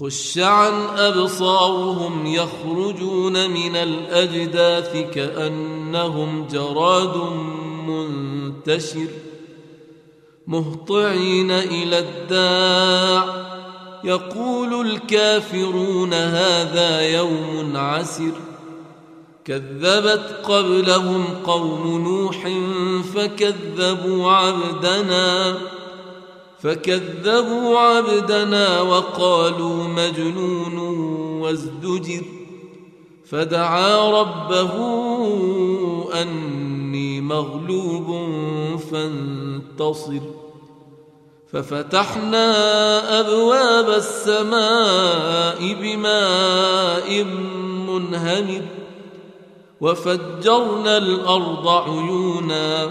خش عن أبصارهم يخرجون من الأجداث كأنهم جراد منتشر مهطعين إلى الداع يقول الكافرون هذا يوم عسر كذبت قبلهم قوم نوح فكذبوا عبدنا فكذبوا عبدنا وقالوا مجنون وازدجر فدعا ربه أني مغلوب فانتصر ففتحنا أبواب السماء بماء منهمر وفجرنا الأرض عيونا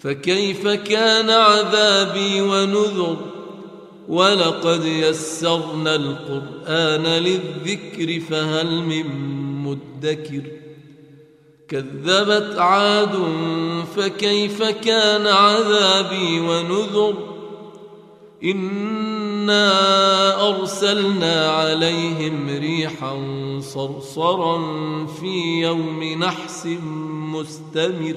فكيف كان عذابي ونذر ولقد يسرنا القرآن للذكر فهل من مدكر كذبت عاد فكيف كان عذابي ونذر إنا أرسلنا عليهم ريحا صرصرا في يوم نحس مستمر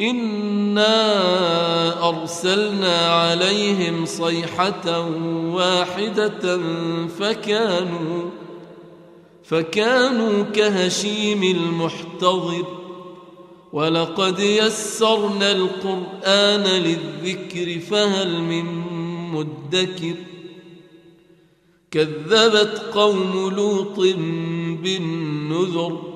انا ارسلنا عليهم صيحه واحدة فكانوا فكانوا كهشيم المحتضر ولقد يسرنا القرآن للذكر فهل من مدكر كذبت قوم لوط بالنذر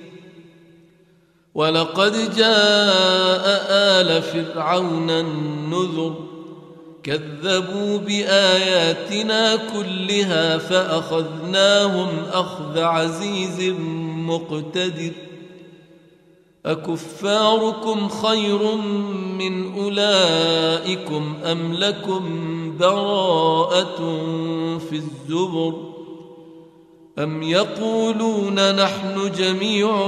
ولقد جاء آل فرعون النذر كذبوا بآياتنا كلها فأخذناهم أخذ عزيز مقتدر أكفاركم خير من أولئكم أم لكم براءة في الزبر أم يقولون نحن جميع